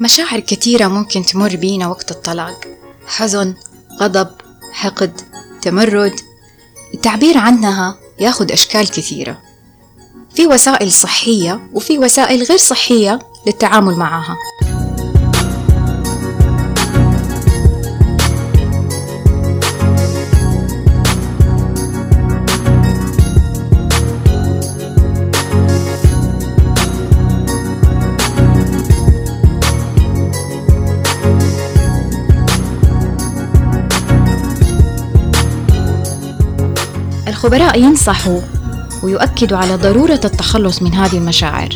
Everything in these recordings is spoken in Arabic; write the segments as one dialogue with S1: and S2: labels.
S1: مشاعر كثيرة ممكن تمر بينا وقت الطلاق. حزن غضب حقد تمرد. التعبير عنها ياخذ أشكال كثيرة. في وسائل صحية وفي وسائل غير صحية للتعامل معها. الخبراء ينصحوا ويؤكدوا على ضرورة التخلص من هذه المشاعر.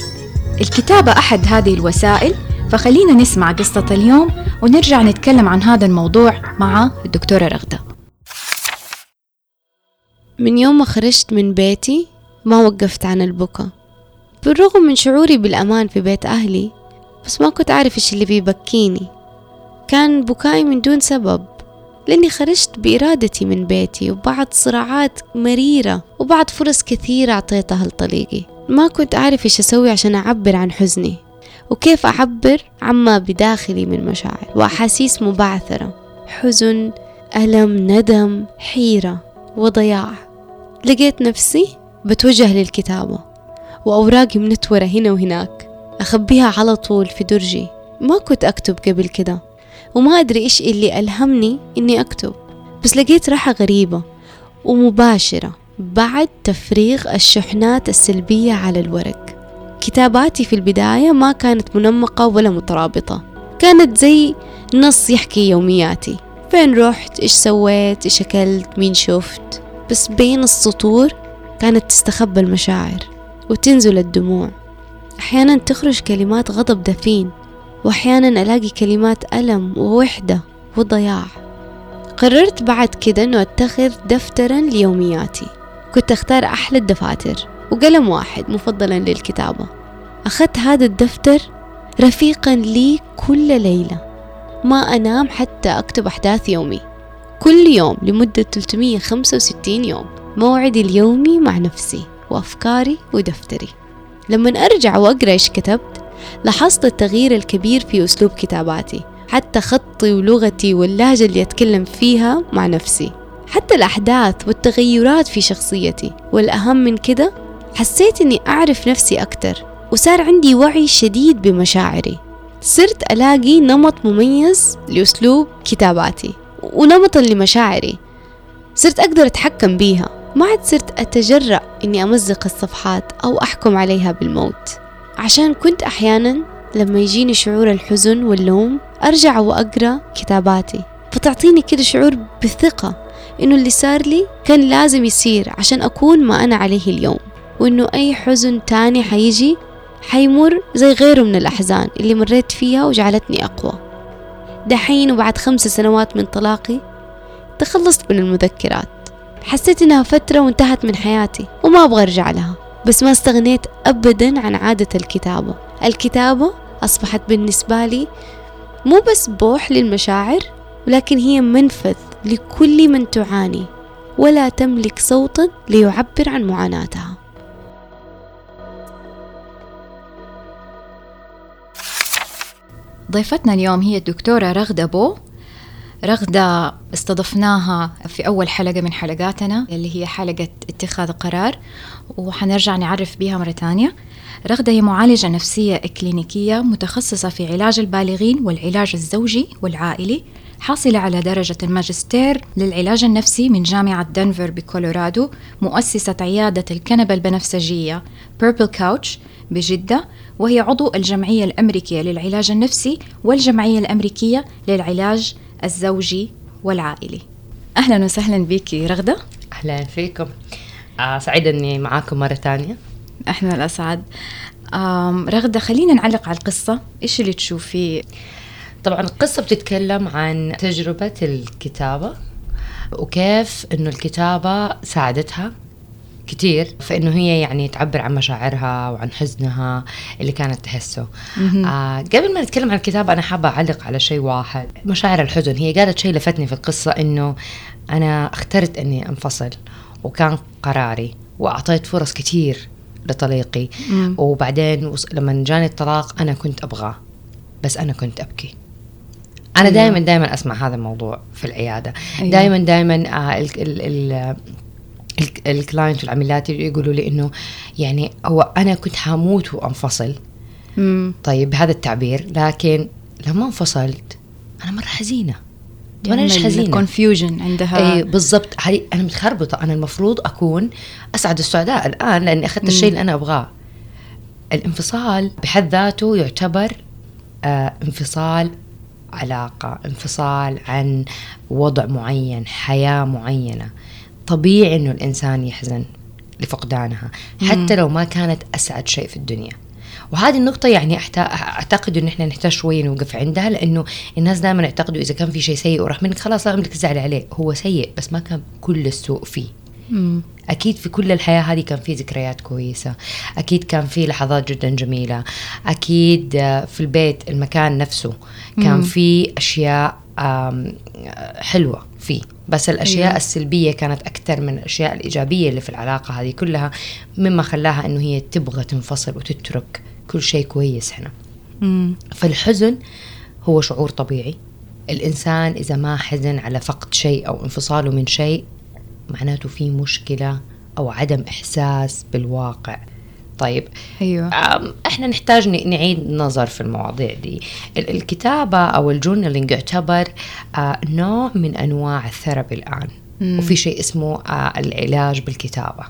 S1: الكتابة أحد هذه الوسائل فخلينا نسمع قصة اليوم ونرجع نتكلم عن هذا الموضوع مع الدكتورة رغدة.
S2: من يوم ما خرجت من بيتي ما وقفت عن البكا بالرغم من شعوري بالأمان في بيت أهلي بس ما كنت أعرف إيش اللي بيبكيني. كان بكائي من دون سبب. لأني خرجت بإرادتي من بيتي وبعد صراعات مريرة وبعد فرص كثيرة أعطيتها لطليقي. ما كنت أعرف إيش أسوي عشان أعبر عن حزني. وكيف أعبر؟ عما بداخلي من مشاعر وأحاسيس مبعثرة. حزن ألم ندم حيرة وضياع. لقيت نفسي بتوجه للكتابة وأوراقي منتورة هنا وهناك. أخبيها على طول في درجي. ما كنت أكتب قبل كده. وما أدري إيش اللي ألهمني إني أكتب. بس لقيت راحة غريبة ومباشرة بعد تفريغ الشحنات السلبية على الورق. كتاباتي في البداية ما كانت منمقة ولا مترابطة. كانت زي نص يحكي يومياتي. فين رحت؟ إيش سويت؟ إيش أكلت؟ مين شفت؟ بس بين السطور كانت تستخبى المشاعر وتنزل الدموع. أحيانا تخرج كلمات غضب دفين. وأحيانا ألاقي كلمات ألم ووحدة وضياع. قررت بعد كده أنه أتخذ دفترا ليومياتي. كنت أختار أحلى الدفاتر وقلم واحد مفضلا للكتابة. أخذت هذا الدفتر رفيقا لي كل ليلة. ما أنام حتى أكتب أحداث يومي. كل يوم لمدة 365 يوم. موعدي اليومي مع نفسي وأفكاري ودفتري. لما أرجع وأقرأ إيش كتبت لاحظت التغيير الكبير في أسلوب كتاباتي حتى خطي ولغتي واللهجة اللي أتكلم فيها مع نفسي. حتى الأحداث والتغيرات في شخصيتي والأهم من كده حسيت إني أعرف نفسي أكتر وصار عندي وعي شديد بمشاعري. صرت ألاقي نمط مميز لأسلوب كتاباتي ونمطا لمشاعري. صرت أقدر أتحكم بيها ما عاد صرت أتجرأ إني أمزق الصفحات أو أحكم عليها بالموت. عشان كنت أحيانا لما يجيني شعور الحزن واللوم أرجع وأقرأ كتاباتي. فتعطيني كده شعور بالثقة إنه اللي صار لي كان لازم يصير عشان أكون ما أنا عليه اليوم. وإنه أي حزن تاني حيجي حيمر زي غيره من الأحزان اللي مريت فيها وجعلتني أقوى. دحين وبعد خمس سنوات من طلاقي تخلصت من المذكرات. حسيت إنها فترة وانتهت من حياتي وما أبغى أرجع لها. بس ما استغنيت أبدا عن عادة الكتابة. الكتابة أصبحت بالنسبة لي مو بس بوح للمشاعر ولكن هي منفذ لكل من تعاني ولا تملك صوتا ليعبر عن معاناتها.
S1: ضيفتنا اليوم هي الدكتورة رغدة بو. رغدة استضفناها في أول حلقة من حلقاتنا اللي هي حلقة اتخاذ قرار. وحنرجع نعرف بها مرة تانية رغدة هي معالجة نفسية إكلينيكية متخصصة في علاج البالغين والعلاج الزوجي والعائلي حاصلة على درجة الماجستير للعلاج النفسي من جامعة دنفر بكولورادو مؤسسة عيادة الكنبة البنفسجية بيربل كاوتش بجدة وهي عضو الجمعية الأمريكية للعلاج النفسي والجمعية الأمريكية للعلاج الزوجي والعائلي. أهلا وسهلا بك رغدة.
S3: أهلا فيكم. سعيدة أني معاكم مرة ثانية.
S1: إحنا الأسعد رغدة خلينا نعلق على القصة. إيش اللي تشوفيه؟
S3: طبعا القصة بتتكلم عن تجربة الكتابة وكيف إنه الكتابة ساعدتها كتير في انه هي يعني تعبر عن مشاعرها وعن حزنها اللي كانت تحسه. آه قبل ما نتكلم عن الكتابة أنا حابة أعلق على شيء واحد. مشاعر الحزن هي قالت شيء لفتني في القصة إنه أنا اخترت إني أنفصل. وكان قراري وأعطيت فرص كتير لطليقي مم. وبعدين لما جاني الطلاق أنا كنت ابغاه بس أنا كنت أبكي أنا
S1: أيوة.
S3: دائما دائما أسمع هذا الموضوع في العيادة
S1: أيوة.
S3: دائما دائما آه ال ال ال ال- ال clients والعميلات يقولوا لي إنه يعني هو أنا كنت حموت وأنفصل
S1: مم.
S3: طيب بهذا التعبير لكن لما انفصلت أنا مرة حزينة طب أنا ليش حزينة؟
S1: confusion عندها.
S3: اي بالضبط. أنا متخربطة. أنا المفروض أكون أسعد السعداء الآن لأني أخذت الشيء اللي أنا أبغاه. الانفصال بحد ذاته يعتبر آه انفصال علاقة انفصال عن وضع معين حياة معينة. طبيعي إنه الإنسان يحزن لفقدانها حتى لو ما كانت أسعد شيء في الدنيا. وهذه النقطة يعني أعتقد إن إحنا نحتاج شوية نوقف عندها لأنه الناس دائما يعتقدوا إذا كان في شيء سيء وراح منك خلاص لا أملك الزعل عليه هو سيء بس ما كان كل السوء فيه
S1: مم.
S3: أكيد في كل الحياة هذه كان في ذكريات كويسة أكيد كان في لحظات جدا جميلة أكيد آه، في البيت المكان نفسه كان
S1: مم.
S3: في أشياء آم، حلوة فيه بس الأشياء
S1: أيوة.
S3: السلبية كانت أكثر من الأشياء الإيجابية اللي في العلاقة هذه كلها مما خلاها أنه هي تبغى تنفصل وتترك كل شيء كويس هنا.
S1: مم.
S3: فالحزن هو شعور طبيعي. الإنسان إذا ما حزن على فقد شيء أو انفصاله من شيء معناته في مشكلة أو عدم إحساس بالواقع. طيب أم، إحنا نحتاج نعيد نظر في المواضيع دي. ال- الكتابة أو الجورنالينج يعتبر آه، نوع من أنواع الثيرابي الآن.
S1: مم.
S3: وفي شيء اسمه آه، العلاج بالكتابة.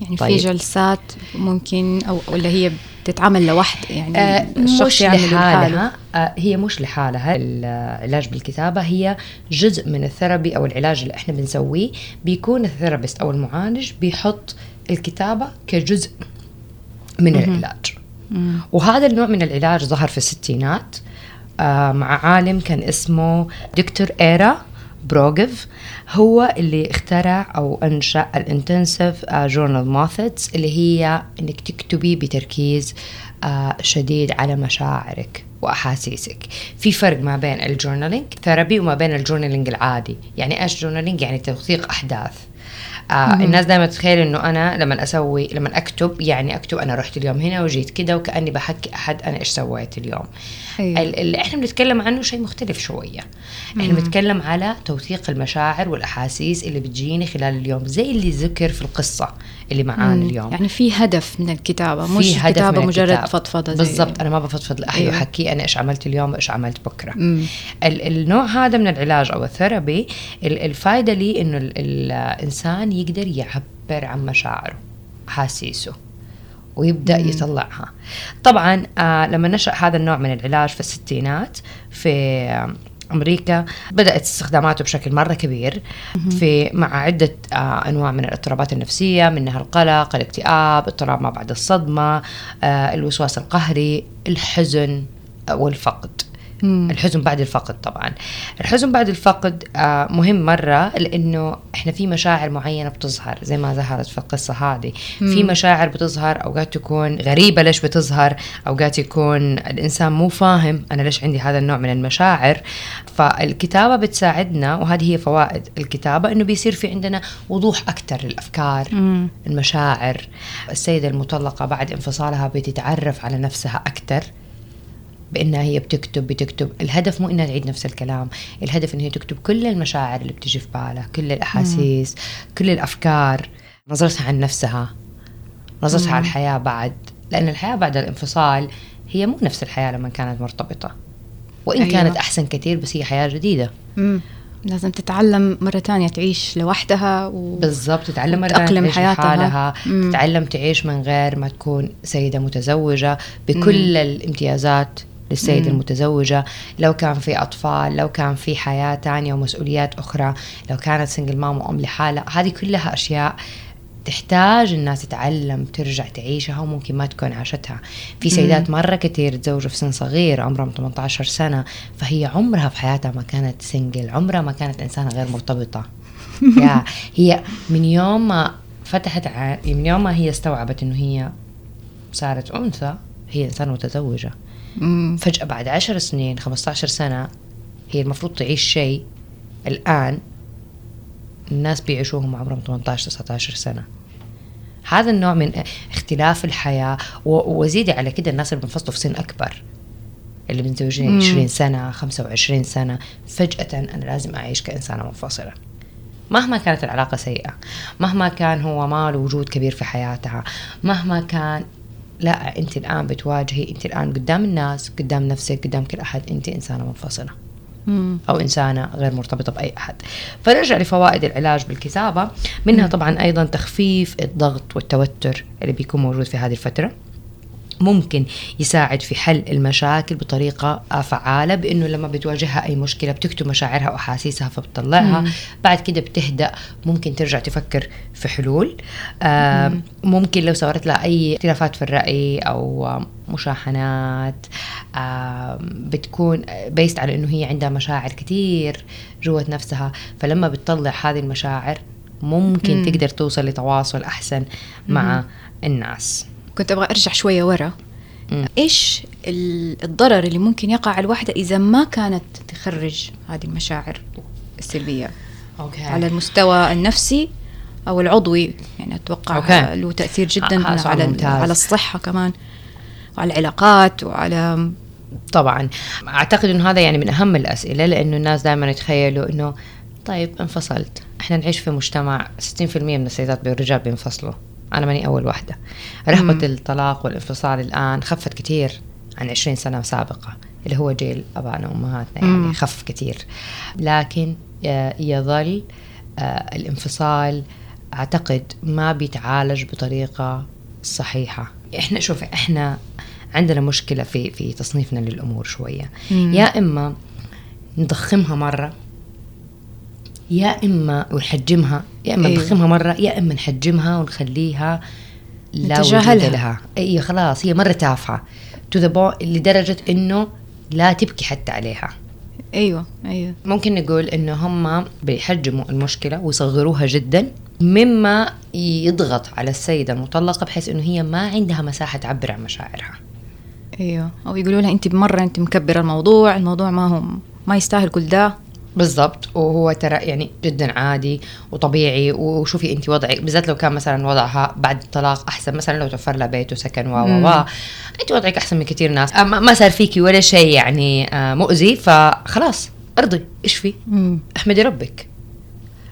S1: يعني
S3: طيب.
S1: في جلسات ممكن أو ولا هي بتتعمل لوحدها يعني
S3: آه،
S1: الشخص يعمل لحاله.
S3: لحالها آه، هي مش لحالها. العلاج بالكتابة هي جزء من ال therapy أو العلاج اللي إحنا بنسويه. بيكون ال therapist أو المعالج بيحط الكتابة كجزء من العلاج.
S1: مم.
S3: وهذا النوع من العلاج ظهر في الستينات. آه، مع عالم كان اسمه دكتور إيرا. بروغوف هو اللي اخترع أو أنشأ ال intensive journal methods اللي هي إنك تكتبي بتركيز آه، شديد على مشاعرك وأحاسيسك. في فرق ما بين ال journaling therapy وما بين ال journaling العادي. يعني إيش journaling؟ يعني توثيق أحداث. آه الناس دائما تتخيل إنه أنا لما أسوي لما أكتب يعني أكتب أنا رحت اليوم هنا وجيت كذا وكأني بحكي أحد أنا إيش سويت اليوم
S1: أيوة.
S3: ال- اللي إحنا بنتكلم عنه شيء مختلف شوية إحنا بنتكلم على توثيق المشاعر والأحاسيس اللي بتجيني خلال اليوم زي اللي ذكر في القصة اللي معانا. اليوم
S1: يعني في هدف من الكتابة
S3: في
S1: مش
S3: هدف
S1: كتابة
S3: من
S1: مجرد
S3: الكتابة.
S1: فضفضة زي-
S3: بالضبط أنا ما بفضفض لأحد
S1: أيوة.
S3: وحكي أنا إيش عملت اليوم وإيش عملت بكرة
S1: مم.
S3: النوع هذا من العلاج أو الثيرابي ال- الفائده لي إنه ال- الإنسان يقدر يعبر عن مشاعره أحاسيسه ويبدأ
S1: مم.
S3: يطلعها. طبعا آه لما نشأ هذا النوع من العلاج في الستينات في آه، أمريكا بدأت استخداماته بشكل مرة كبير في مع عدة آه أنواع من الاضطرابات النفسية منها القلق الاكتئاب اضطراب ما بعد الصدمة آه الوسواس القهري الحزن آه، والفقد.
S1: مم.
S3: الحزن بعد الفقد طبعا. الحزن بعد الفقد آه مهم مرة لأنه إحنا في مشاعر معينة بتظهر زي ما ظهرت في القصة هذه. في مشاعر بتظهر أوقات تكون غريبة ليش بتظهر أوقات يكون الإنسان مو فاهم أنا ليش عندي هذا النوع من المشاعر. فالكتابة بتساعدنا وهذه هي فوائد الكتابة إنه بيصير في عندنا وضوح أكثر للأفكار
S1: مم.
S3: المشاعر. السيدة المطلقة بعد انفصالها بتتعرف على نفسها أكثر بأنها هي بتكتب بتكتب. الهدف مو إنها تعيد نفس الكلام. الهدف إنها هي تكتب كل المشاعر اللي بتجي في بالها كل الأحاسيس كل الأفكار. نظرتها عن نفسها. نظرتها على الحياة بعد. لأن الحياة بعد الانفصال هي مو نفس الحياة لما كانت مرتبطة. وإن
S1: أيوة.
S3: كانت أحسن كثير بس هي حياة جديدة.
S1: مم. لازم تتعلم مرة تانية تعيش لوحدها و...
S3: بالضبط تتعلم مرة تعيش
S1: حياتها.
S3: لحالها.
S1: مم.
S3: تتعلم تعيش من غير ما تكون سيدة متزوجة. بكل الامتيازات للسيدة. المتزوجة لو كان في أطفال لو كان في حياة تانية ومسؤوليات أخرى لو كانت single mom وأم لحالها هذه كلها أشياء تحتاج الناس تتعلم ترجع تعيشها وممكن ما تكون عاشتها. في سيدات مرة كتير تزوجوا في سن صغير عمرهم 18 سنة فهي عمرها في حياتها ما كانت single عمرها ما كانت إنسانة غير مرتبطة. يا هي من يوم ما فتحت ع... من يوم ما هي استوعبت إنه هي صارت أنثى هي إنسانة
S1: متزوجة.
S3: فجأة بعد عشر سنين 15 سنة هي المفروض تعيش شيء. الآن الناس بيعيشوهم عمرهم 18 19 سنة. هذا النوع من اختلاف الحياة و- وزيدي على كده الناس اللي بينفصلوا في سن أكبر. اللي متزوجين 20 سنة 25 سنة. فجأة أنا لازم أعيش كإنسانة منفصلة. مهما كانت العلاقة سيئة مهما كان هو ما له وجود كبير في حياتها مهما كان لا انت الآن بتواجهي انت الآن قدام الناس قدام نفسك قدام كل أحد. انت إنسانة منفصلة.
S1: مم.
S3: أو إنسانة غير مرتبطة بأي أحد. فنرجع لفوائد العلاج بالكتابة. منها طبعا أيضا تخفيف الضغط والتوتر اللي بيكون موجود في هذه الفترة. ممكن يساعد في حل المشاكل بطريقة فعالة بأنه لما بتواجهها أي مشكلة بتكتب مشاعرها وأحاسيسها فبتطلعها.
S1: مم.
S3: بعد كده بتهدأ ممكن ترجع تفكر في حلول. آه ممكن لو صارت لها أي اختلافات في الرأي أو مشاحنات آه بتكون بيست على أنه هي عندها مشاعر كتير جوة نفسها. فلما بتطلع هذه المشاعر ممكن
S1: مم.
S3: تقدر توصل لتواصل أحسن مع الناس.
S1: كنت أبغى أرجع شوية ورا
S3: مم.
S1: إيش ال- الضرر اللي ممكن يقع على الواحدة إذا ما كانت تخرج هذه المشاعر السلبية
S3: okay.
S1: على المستوى النفسي أو العضوي يعني أتوقع
S3: okay.
S1: له تأثير جدا على
S3: ممتاز.
S1: على الصحة كمان وعلى العلاقات وعلى
S3: طبعا أعتقد إنه هذا يعني من أهم الأسئلة لأنه الناس دائما يتخيلوا إنه طيب انفصلت إحنا نعيش في مجتمع 60% من السيدات والرجال بينفصلوا أنا ماني أول واحدة. رهبة الطلاق والانفصال الآن خفت كثير عن 20 سنة سابقة اللي هو جيل ابائنا وأمهاتنا يعني
S1: مم.
S3: خف كثير لكن آه، يظل آه، الانفصال أعتقد ما بيتعالج بطريقة صحيحة. إحنا شوف إحنا عندنا مشكلة في في تصنيفنا للأمور شوية.
S1: مم.
S3: يا إما نضخمها مرة يا إما ونحجمها يا إما
S1: أيوة.
S3: نضخمها مرة يا إما نحجمها ونخليها لا
S1: نتجاهلها.
S3: لها. اي خلاص هي مرة تافهة. تو ذا لدرجة إنه لا تبكي حتى عليها.
S1: أيوه أيوه.
S3: ممكن نقول إنه هم بيحجموا المشكلة ويصغروها جدا مما يضغط على السيدة المطلقة بحيث إنه هي ما عندها مساحة تعبر عن مشاعرها.
S1: أيوه. أو يقولوا لها أنت مرة أنت مكبرة الموضوع الموضوع ما هو ما يستاهل كل ده.
S3: بالضبط. وهو ترى يعني جدا عادي وطبيعي. وشوفي انت وضعك بالذات لو كان مثلا وضعها بعد الطلاق أحسن. مثلا لو توفر لها بيت وسكن و و انت وضعك أحسن من كثير ناس. ما صار فيكي ولا شيء يعني آه، مؤذي فخلاص ارضي. إيش في؟
S1: مم.
S3: احمدي ربك.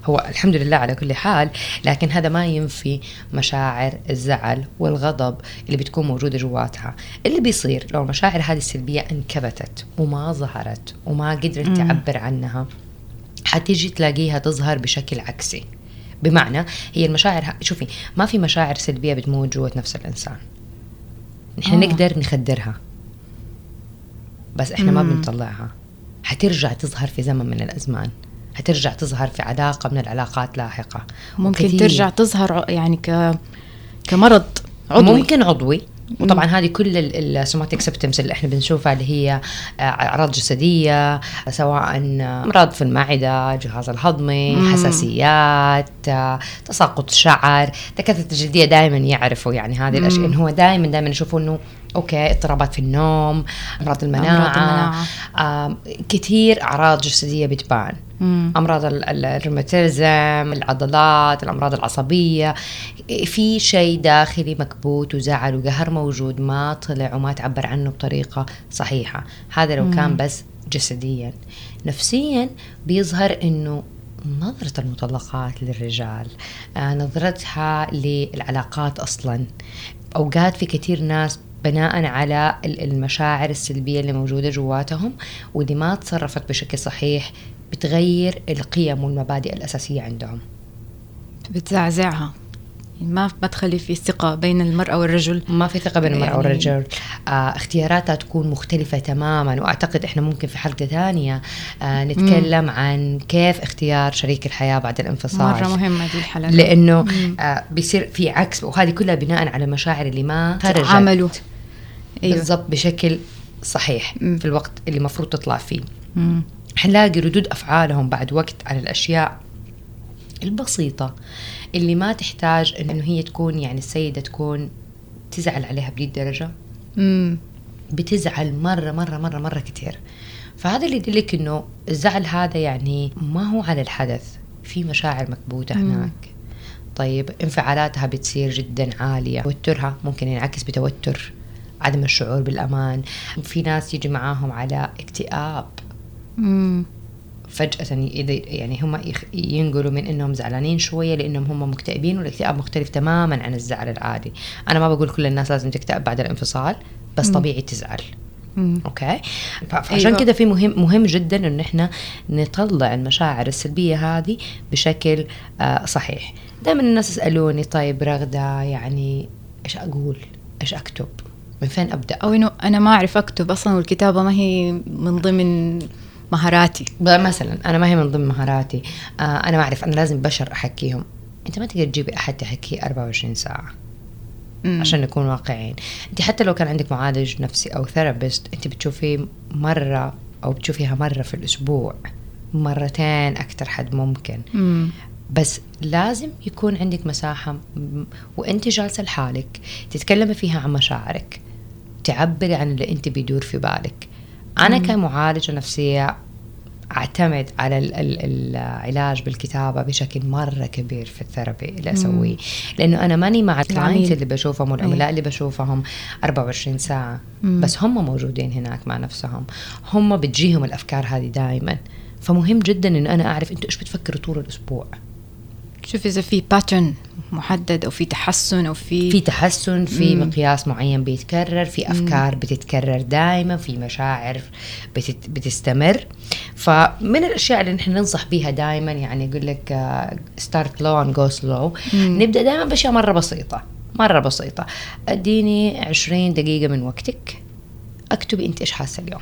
S3: هو الحمد لله على كل حال لكن هذا ما ينفي مشاعر الزعل والغضب اللي بتكون موجودة جواتها اللي بيصير لو المشاعر هذه السلبية انكبتت وما ظهرت وما قدرت. تعبر عنها حتيجي تلاقيها تظهر بشكل عكسي بمعنى هي المشاعر شوفي ما في مشاعر سلبية بتموت جوة نفس الإنسان نحن
S1: آه.
S3: نقدر نخدرها بس إحنا ما
S1: مم.
S3: بنطلعها حترجع تظهر في زمن من الأزمان حترجع تظهر في علاقة من العلاقات لاحقة.
S1: ممكن
S3: وكثير-
S1: ترجع تظهر يعني ك كمرض عضوي.
S3: ممكن عضوي. وطبعا هذه كل ال somatic symptoms اللي إحنا بنشوفها اللي هي آه، أعراض جسدية سواء أمراض في المعدة الجهاز الهضمي
S1: مم.
S3: حساسيات آه، تساقط شعر. دكاترة الجلدية دائما يعرفوا يعني هذه
S1: الأشياء.
S3: إنه هو دائما دائما يشوفوا إنه okay اضطرابات في النوم أمراض المناعه,
S1: أمراض المناعة.
S3: آه كثير أعراض جسدية بتبان.
S1: مم.
S3: أمراض ال- ال- الروماتيزم العضلات الأمراض العصبية. في شيء داخلي مكبوت وزعل وقهر موجود ما طلع وما تعبر عنه بطريقة صحيحة. هذا لو كان بس جسديا. نفسيا بيظهر إنه نظرة المطلقات للرجال آه، نظرتها للعلاقات أصلا. أوقات في كثير ناس بناء على ال- المشاعر السلبية اللي موجودة جواتهم واللي ما تصرفت بشكل صحيح بتغير القيم والمبادئ الأساسية عندهم.
S1: بتزعزعها. ما ما تخلي في ثقة بين المرأة والرجل.
S3: ما في ثقة بين المرأة
S1: يعني-
S3: والرجل. آه اختياراتها تكون مختلفة تماما وأعتقد إحنا ممكن في حلقة ثانية آه نتكلم عن كيف اختيار شريك الحياة بعد الانفصال.
S1: مرة مهمة دي الحلقة.
S3: لأنه آه بيصير في عكس وهذه كلها بناء على مشاعر اللي ما خرجت
S1: أيوة.
S3: بالضبط بشكل صحيح
S1: مم.
S3: في الوقت اللي المفروض تطلع فيه
S1: مم.
S3: حنلاقي ردود أفعالهم بعد وقت على الأشياء البسيطة اللي ما تحتاج إنه هي تكون يعني السيدة تكون تزعل عليها بهذه الدرجة
S1: مم.
S3: بتزعل مرة مرة مرة مرة كتير فهذا اللي يدلك إنه الزعل هذا يعني ما هو على الحدث في مشاعر مكبوتة. هناك طيب انفعالاتها بتصير جدا عالية توترها ممكن ينعكس بتوتر عدم الشعور بالأمان في ناس يجي معاهم على اكتئاب
S1: مم.
S3: فجأة إذا يعني هم ينقلوا من إنهم زعلانين شوية لإنهم هم مكتئبين والاكتئاب مختلف تماما عن الزعل العادي، أنا ما بقول كل الناس لازم تكتئب بعد الانفصال بس طبيعي تزعل.
S1: مم.
S3: أوكي فعشان.
S1: أيوة.
S3: كده في مهم مهم جدا إن إحنا نطلع المشاعر السلبية هذه بشكل آه صحيح دائما الناس يسألوني طيب رغدة يعني إيش أقول إيش أكتب من فين أبدأ؟
S1: أو إنه أنا ما أعرف أكتب أصلا والكتابة ما هي من ضمن مهاراتي.
S3: مثلا أنا ما هي من ضمن مهاراتي. آه أنا ما أعرف أنا لازم بشر أحكيهم. أنت ما تقدر تجيبي أحد تحكيه 24 ساعة
S1: مم.
S3: عشان نكون واقعيين. أنت حتى لو كان عندك معالج نفسي أو therapist أنت بتشوفيه مرة أو بتشوفيها مرة في الأسبوع مرتين أكثر حد ممكن.
S1: مم.
S3: بس لازم يكون عندك مساحة وأنت جالسة لحالك تتكلمي فيها عن مشاعرك. تعبري عن اللي أنت بيدور في بالك. أنا كمعالجة نفسية أعتمد على ال- ال- العلاج بالكتابة بشكل مرة كبير في ال therapy اللي أسويه. لأنه أنا ماني مع ال
S1: client.
S3: اللي بشوفهم والعملاء اللي بشوفهم 24 ساعة.
S1: مم.
S3: بس هم موجودين هناك مع نفسهم. هم بتجيهم الأفكار هذه دائما فمهم جدا إن أنا أعرف أنتوا إيش بتفكروا طول الأسبوع.
S1: شوف إذا في pattern محدد أو في تحسن أو في
S3: في تحسن في
S1: مم.
S3: مقياس معين بيتكرر في أفكار بتتكرر دائما في مشاعر بتت بتستمر. فمن الأشياء اللي نحن ننصح بيها دائما يعني يقول لك start low and go slow
S1: مم.
S3: نبدأ دائما بأشياء مرة بسيطة مرة بسيطة. أديني 20 دقيقة من وقتك. اكتبي أنت إيش حاسة اليوم.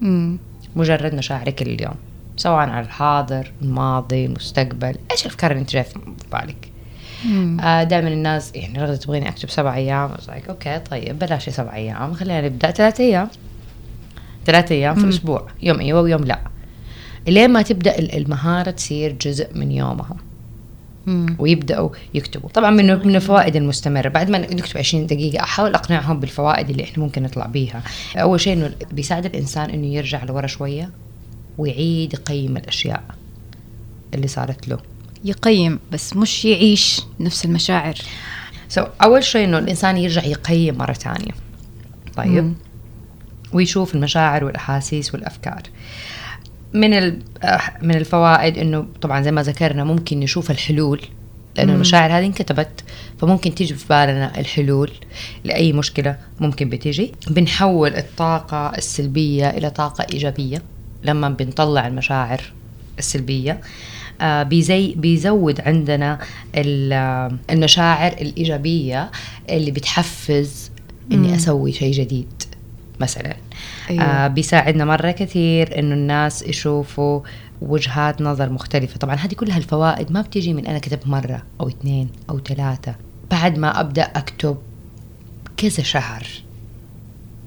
S1: مم.
S3: مجرد مشاعرك اليوم. سواء على الحاضر الماضي المستقبل إيش الأفكار اللي انت جاية في بالك. آه دائما الناس يعني رغدة تبغيني أكتب سبع أيام like, okay طيب بلاش سبع أيام خلينا نبدأ ثلاث أيام. ثلاث أيام في. الأسبوع يوم أيوه ويوم لا. لين ما تبدأ ال- المهارة تصير جزء من يومهم.
S1: مم.
S3: ويبدأوا يكتبوا. طبعا من من الفوائد المستمرة. بعد ما نكتب 20 دقيقة أحاول أقنعهم بالفوائد اللي إحنا ممكن نطلع بيها. أول شيء إنه بيساعد الإنسان إنه يرجع لورا شوية. ويعيد يقيم الأشياء اللي صارت له.
S1: يقيم بس مش يعيش نفس المشاعر.
S3: سو so, أول شيء إنه الإنسان يرجع يقيم مرة ثانية. طيب؟
S1: مم.
S3: ويشوف المشاعر والأحاسيس والأفكار. من آه، من الفوائد إنه طبعا زي ما ذكرنا ممكن نشوف الحلول
S1: لأنه.
S3: المشاعر هذه انكتبت فممكن تيجي في بالنا الحلول لأي مشكلة ممكن بتيجي. بنحول الطاقة السلبية إلى طاقة إيجابية. لما بنطلع المشاعر السلبية آه، بيزي بيزود عندنا آه، المشاعر الإيجابية اللي بتحفز إني
S1: مم.
S3: أسوي شيء جديد مثلا
S1: أيوة.
S3: آه بيساعدنا مرة كثير إنه الناس يشوفوا وجهات نظر مختلفة طبعا هذه كلها الفوائد ما بتيجي من أنا كتبت مرة أو اثنين أو ثلاثة بعد ما أبدأ أكتب كذا شهر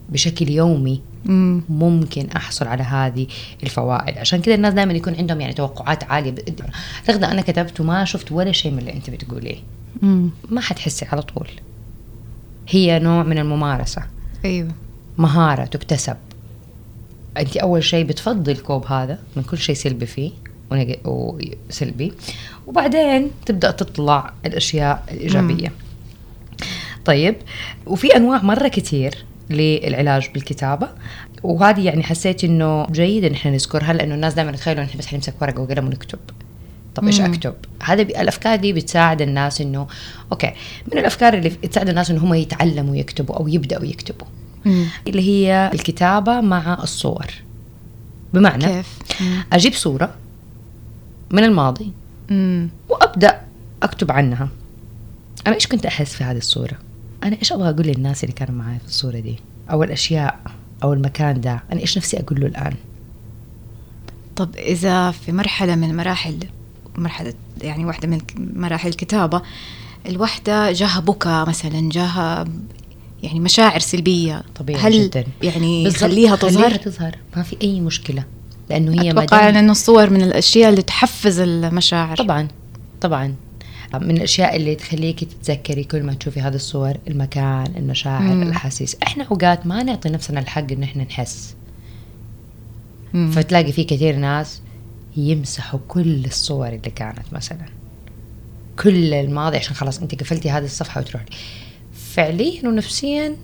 S3: بشكل يومي
S1: مم.
S3: ممكن أحصل على هذه الفوائد. عشان كذا الناس دائما يكون عندهم يعني توقعات عالية. رغم أنا كتبت وما شفت ولا شيء من اللي أنت بتقوليه.
S1: مم.
S3: ما حتحسي على طول. هي نوع من الممارسة.
S1: أيوه.
S3: مهارة تكتسب. أنت أول شيء بتفضي الكوب هذا من كل شيء سلبي فيه وسلبي وبعدين تبدأ تطلع الأشياء الإيجابية. طيب وفي أنواع مرة كتير للعلاج بالكتابة وهذه يعني حسيت إنه جيد إن إحنا نذكرها لأنه الناس دائما يتخيلوا ان إحنا بس حنمسك ورقة وقلم ونكتب طب
S1: إيش.
S3: أكتب؟ هذا. الأفكار دي بتساعد الناس إنه أوكي من الأفكار اللي تساعد الناس إنه هم يتعلموا يكتبوا أو يبدأوا يكتبوا
S1: مم.
S3: اللي هي الكتابة مع الصور بمعنى
S1: كيف؟ مم.
S3: أجيب صورة من الماضي
S1: مم.
S3: وأبدأ أكتب عنها أنا إيش كنت أحس في هذه الصورة أنا إيش أبغى أقول للناس اللي كانوا معي في الصورة دي؟ أو الأشياء أو المكان ده؟ أنا إيش نفسي أقول له الآن؟
S1: طب إذا في مرحلة من المراحل مرحلة يعني واحدة من مراحل الكتابة الوحدة جاها بكى مثلا جاها يعني مشاعر سلبية.
S3: طبيعي
S1: هل
S3: جداً.
S1: يعني خليها تظهر
S3: خليها تظهر؟ ما في أي مشكلة لأنه هي دام-
S1: أن الصور من الأشياء اللي تحفز المشاعر.
S3: طبعا طبعا. من الأشياء اللي تخليك تتذكري كل ما تشوفي هذه الصور المكان المشاعر
S1: مم.
S3: الأحاسيس. إحنا أوقات ما نعطي نفسنا الحق إن إحنا نحس.
S1: مم.
S3: فتلاقي في كثير ناس يمسحوا كل الصور اللي كانت مثلا. كل الماضي عشان خلاص انت قفلتي هذه الصفحة وتروحي. فعليا ونفسيا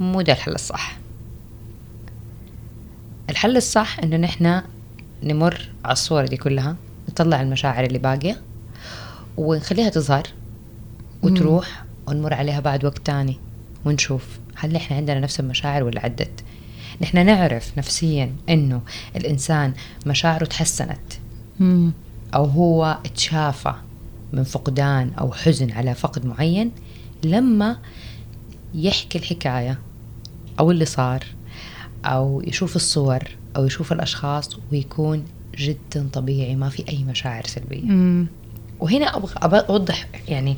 S3: مو ده الحل الصح. الحل الصح إنه نحن نمر على الصور دي كلها نطلع المشاعر اللي باقية ونخليها تظهر وتروح ونمر عليها بعد وقت تاني ونشوف هل إحنا عندنا نفس المشاعر ولا عدت نحن نعرف نفسيا إنه الإنسان مشاعره تحسنت
S1: مم.
S3: أو هو تشافى من فقدان أو حزن على فقد معين لما يحكي الحكاية أو اللي صار أو يشوف الصور أو يشوف الأشخاص ويكون جدا طبيعي ما في أي مشاعر سلبية
S1: مم.
S3: وهنا أبغى أوضح يعني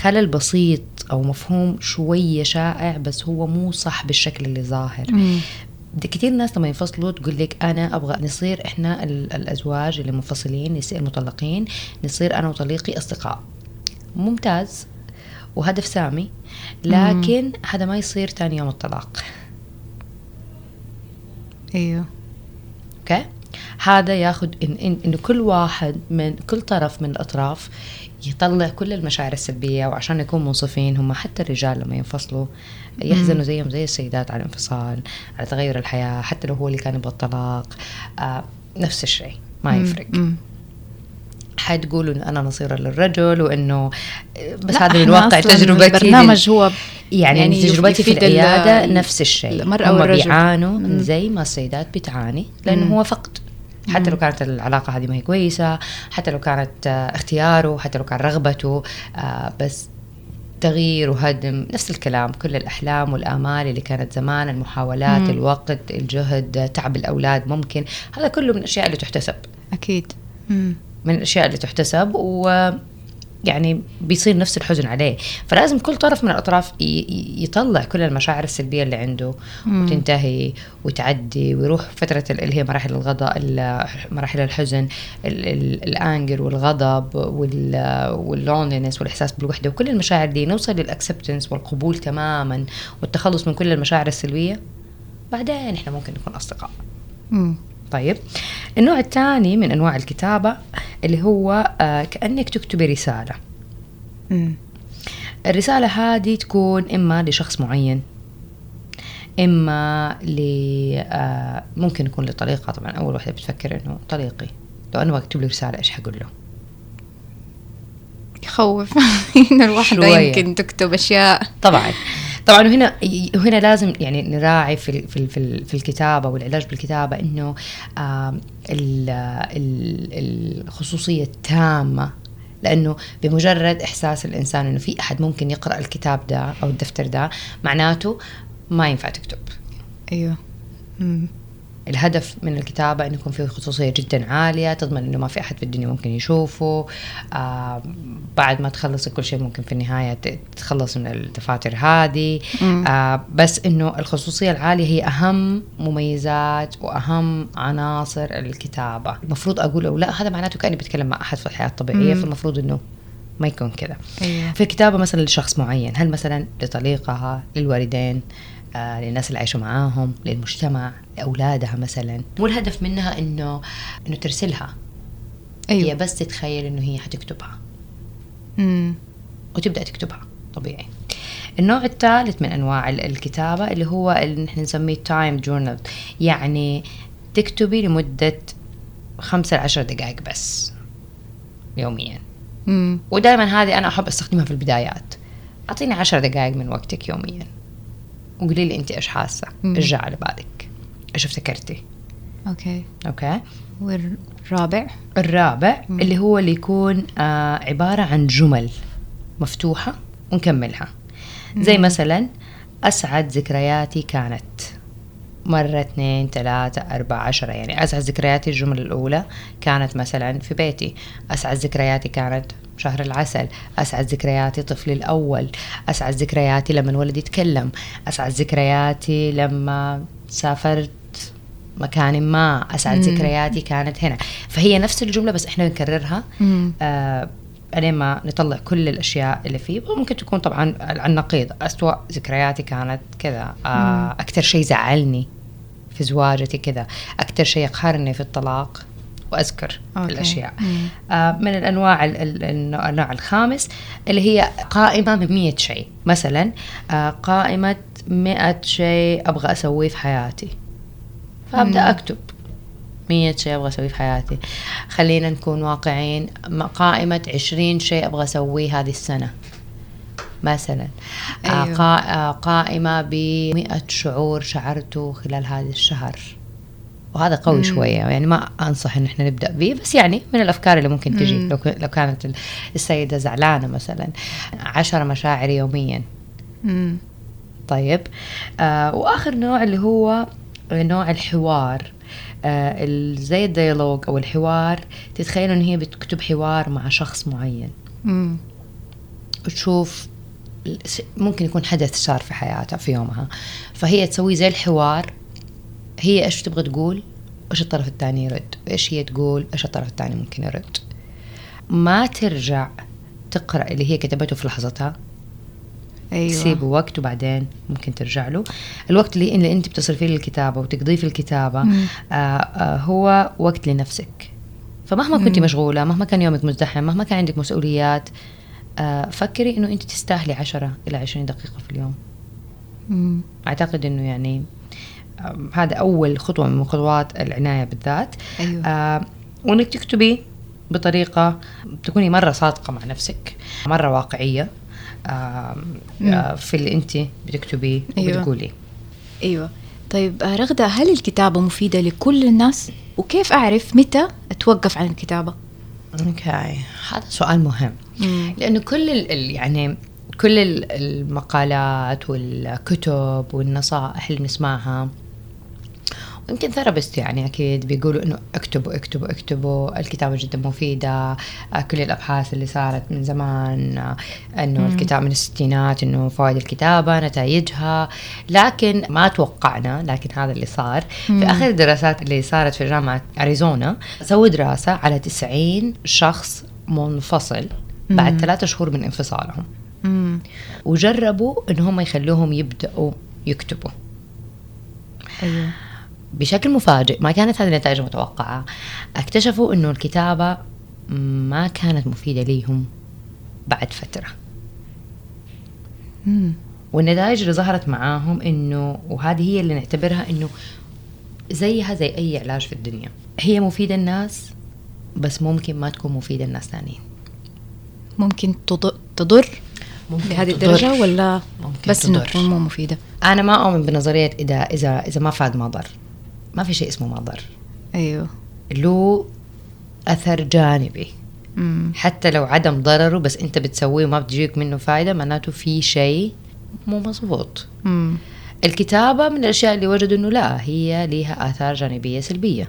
S3: خلل بسيط أو مفهوم شوية شائع بس هو مو صح بالشكل اللي ظاهر.
S1: مم.
S3: كتير ناس لما ينفصلوا تقول لك أنا أبغى نصير إحنا ال- الأزواج اللي منفصلين نصير المطلقين نصير أنا وطليقي أصدقاء. ممتاز. وهدف سامي. لكن هذا ما يصير تاني يوم الطلاق.
S1: أيوه.
S3: أوكي؟ هذا ياخذ إن إن انه كل واحد من كل طرف من الأطراف يطلع كل المشاعر السلبية وعشان نكون منصفين هم حتى الرجال لما ينفصلوا يحزنوا زيهم زي السيدات على الانفصال على تغير الحياة حتى لو هو اللي كان يبغى الطلاق آه نفس الشيء ما يفرق. حتقولوا إنه أنا نصيره للرجل وإنه بس
S1: لا،
S3: هذا من واقع تجربتي
S1: البرنامج هو
S3: يعني,
S1: يعني
S3: تجربتي في العيادة نفس الشيء
S1: المرأة
S3: هم
S1: والرجل.
S3: بيعانوا. زي ما السيدات بتعاني
S1: لأنه.
S3: هو فقد حتى لو كانت العلاقة هذه ما هي كويسة حتى لو كانت آه، اختياره حتى لو كان رغبته آه، بس تغيير وهدم نفس الكلام كل الأحلام والآمال اللي كانت زمان المحاولات
S1: مم.
S3: الوقت الجهد تعب الأولاد ممكن هذا كله من الأشياء اللي تحتسب
S1: أكيد مم.
S3: من الأشياء اللي تحتسب و يعني بيصير نفس الحزن عليه فلازم كل طرف من ي- يطلع كل المشاعر السلبية اللي عنده
S1: مم.
S3: وتنتهي وتعدي ويروح فترة ال- اللي هي مراحل الغضب ال- مراحل الحزن ال- ال- ال anger والغضب وال loneliness والإحساس بالوحدة وكل المشاعر دي نوصل لل acceptance والقبول تماما والتخلص من كل المشاعر السلبية بعدين إحنا ممكن نكون أصدقاء
S1: مم.
S3: طيب. النوع الثاني من أنواع الكتابة اللي هو آه كأنك تكتبي
S1: رسالة.
S3: الرسالة هذه تكون إما لشخص معين إما ل آه ممكن يكون لطليقة. طبعا أول واحدة بتفكر إنه طليقي. لو أنا بكتب له رسالة إيش حقول له؟
S1: يخوف. ان الواحدة
S3: شوية.
S1: يمكن تكتب أشياء.
S3: طبعا. طبعا وهنا وهنا لازم يعني نراعي في في في, في الكتابة والعلاج بالكتابة إنه الخصوصية التامه لأنه بمجرد إحساس الإنسان إنه في أحد ممكن يقرأ الكتاب ده أو الدفتر ده معناته ما ينفع تكتب.
S1: أيوه.
S3: الهدف من الكتابة إنه يكون فيه خصوصية جدا عالية تضمن إنه ما في أحد في الدنيا ممكن يشوفه. آه بعد ما تخلص كل شيء ممكن في النهاية تتخلص من الدفاتر هذه. آه بس إنه الخصوصية العالية هي أهم مميزات وأهم عناصر الكتابة. المفروض أقول أو لا هذا معناته كأني بتكلم مع أحد في الحياة الطبيعية
S1: مم.
S3: فالمفروض إنه ما يكون كذا.
S1: أيوه.
S3: في الكتابة مثلا لشخص معين هل مثلا لطليقها للوالدين آه للناس اللي عايشوا معاهم للمجتمع لأولادها مثلا. مو الهدف منها إنه إنه ترسلها.
S1: أيوه.
S3: هي بس تتخيل إنه هي حتكتبها.
S1: مم.
S3: وتبدأ تكتبها طبيعي. النوع الثالث من أنواع ال- الكتابة اللي هو اللي نحن نسميه تايم جورنال يعني تكتبي لمدة خمسة لعشر دقائق بس يوميا.
S1: مم.
S3: ودائما هذه أنا أحب أستخدمها في البدايات. أعطيني عشر دقائق من وقتك يوميا. وقولي لي أنت
S1: إيش
S3: حاسة. جاء على بالك؟ إيش افتكرتي
S1: okay.
S3: okay.
S1: والرابع؟
S3: الرابع
S1: مم.
S3: اللي هو اللي يكون آه عبارة عن جمل مفتوحة ونكملها. زي
S1: مم.
S3: مثلا أسعد ذكرياتي كانت. مرة اثنين ثلاثة أربعة عشرة. يعني أسعد ذكرياتي الجملة الأولى كانت مثلا في بيتي. أسعد ذكرياتي كانت شهر العسل. أسعد ذكرياتي طفلي الأول. أسعد ذكرياتي لما ولدي يتكلم. أسعد ذكرياتي لما سافرت مكان ما أسعد. ذكرياتي كانت هنا. فهي نفس الجملة بس إحنا نكررها. آه ما نطلع كل الأشياء اللي فيه. ممكن تكون طبعا على النقيض. اسوء ذكرياتي كانت كذا. آه أكثر شيء زعلني في زواجتي كذا. أكثر شيء يقهرني في الطلاق. وأذكر
S1: أوكي. الأشياء.
S3: آه، من الأنواع ال- ال- النوع الخامس اللي هي قائمة ب 100 شيء. مثلا آه، قائمة 100 شيء أبغى أسويه في حياتي. فأبدأ أكتب 100 شيء أبغى أسويه في حياتي. خلينا نكون واقعين قائمة 20 شيء أبغى أسويه هذه السنة. مثلا آه،
S1: أيوة.
S3: قا- آه، قائمة ب 100 شعور شعرته خلال هذا الشهر. وهذا قوي شوية يعني ما أنصح إن إحنا نبدأ به بس يعني من الأفكار اللي ممكن تجي.
S1: مم.
S3: لو لو كانت ال- السيدة زعلانة مثلا. عشر مشاعر يوميا.
S1: مم.
S3: طيب آه وآخر نوع اللي هو نوع الحوار. آه زي الديالوج أو الحوار تتخيلوا إن هي بتكتب حوار مع شخص معين.
S1: مم.
S3: وتشوف ممكن يكون حدث صار في حياتها في يومها. فهي تسوي زي الحوار. هي إيش تبغى تقول؟ إيش الطرف الثاني يرد؟ إيش هي تقول؟ إيش الطرف الثاني ممكن يرد؟ ما ترجع تقرأ اللي هي كتبته في لحظتها.
S1: أيوه.
S3: تسيبه وقت وبعدين ممكن ترجع له. الوقت اللي, اللي أنت بتصرفيه للكتابة وتقضيه في الكتابة
S1: مم.
S3: آه آه هو وقت لنفسك. فمهما كنت
S1: مم.
S3: مشغولة مهما كان يومك مزدحم مهما كان عندك مسؤوليات آه فكري إنه أنت تستاهلي 10 إلى 20 دقيقة في اليوم.
S1: مم.
S3: أعتقد إنه يعني آم، هذا أول خطوة من خطوات العناية بالذات.
S1: أيوه.
S3: آه وإنك تكتبي بطريقة تكوني مرة صادقة مع نفسك مرة واقعية. آه آه في اللي انت بتكتبيه
S1: أيوة.
S3: وبتقوليه
S1: أيوه طيب آه، رغدة هل الكتابة مفيدة لكل الناس؟ وكيف أعرف متى أتوقف عن الكتابة؟
S3: okay هذا سؤال مهم لأنه كل ال يعني كل ال- المقالات والكتب والنصائح اللي نسمعها ويمكن therapist يعني أكيد بيقولوا إنه اكتبوا اكتبوا اكتبوا الكتابة جدا مفيدة. آه، كل الأبحاث اللي صارت من زمان آه، إنه الكتابة من الستينات إنه فوائد الكتابة نتائجها. لكن ما توقعنا لكن هذا اللي صار. في آخر الدراسات اللي صارت في جامعة أريزونا سووا دراسة على 90 شخص منفصل بعد ثلاثة شهور من انفصالهم.
S1: مم.
S3: وجربوا إن هم يخلوهم يبدأوا يكتبوا.
S1: أيوه.
S3: بشكل مفاجئ ما كانت هذه النتائج متوقعة اكتشفوا إنه الكتابة ما كانت مفيدة ليهم بعد فترة. والنتائج اللي ظهرت معاهم إنه وهذه هي اللي نعتبرها إنه زيها زي أي علاج في الدنيا هي مفيدة الناس بس ممكن ما تكون مفيدة الناس ثانيين
S1: ممكن تض- تضر
S3: ممكن
S1: لهذه
S3: تضر.
S1: الدرجة ولا
S3: ممكن
S1: بس
S3: تضر.
S1: تكون مو مفيدة؟
S3: أنا ما أؤمن بنظرية إذا إذا إذا ما فاد ما ضر ما في شيء اسمه ما ضر
S1: أيوه
S3: له أثر جانبي
S1: مم.
S3: حتى لو عدم ضرره بس أنت بتسويه وما بتجيك منه فايدة معناته في شيء مو مزبوط
S1: مم.
S3: الكتابة من الأشياء اللي وجدوا إنه لا هي ليها آثار جانبية سلبية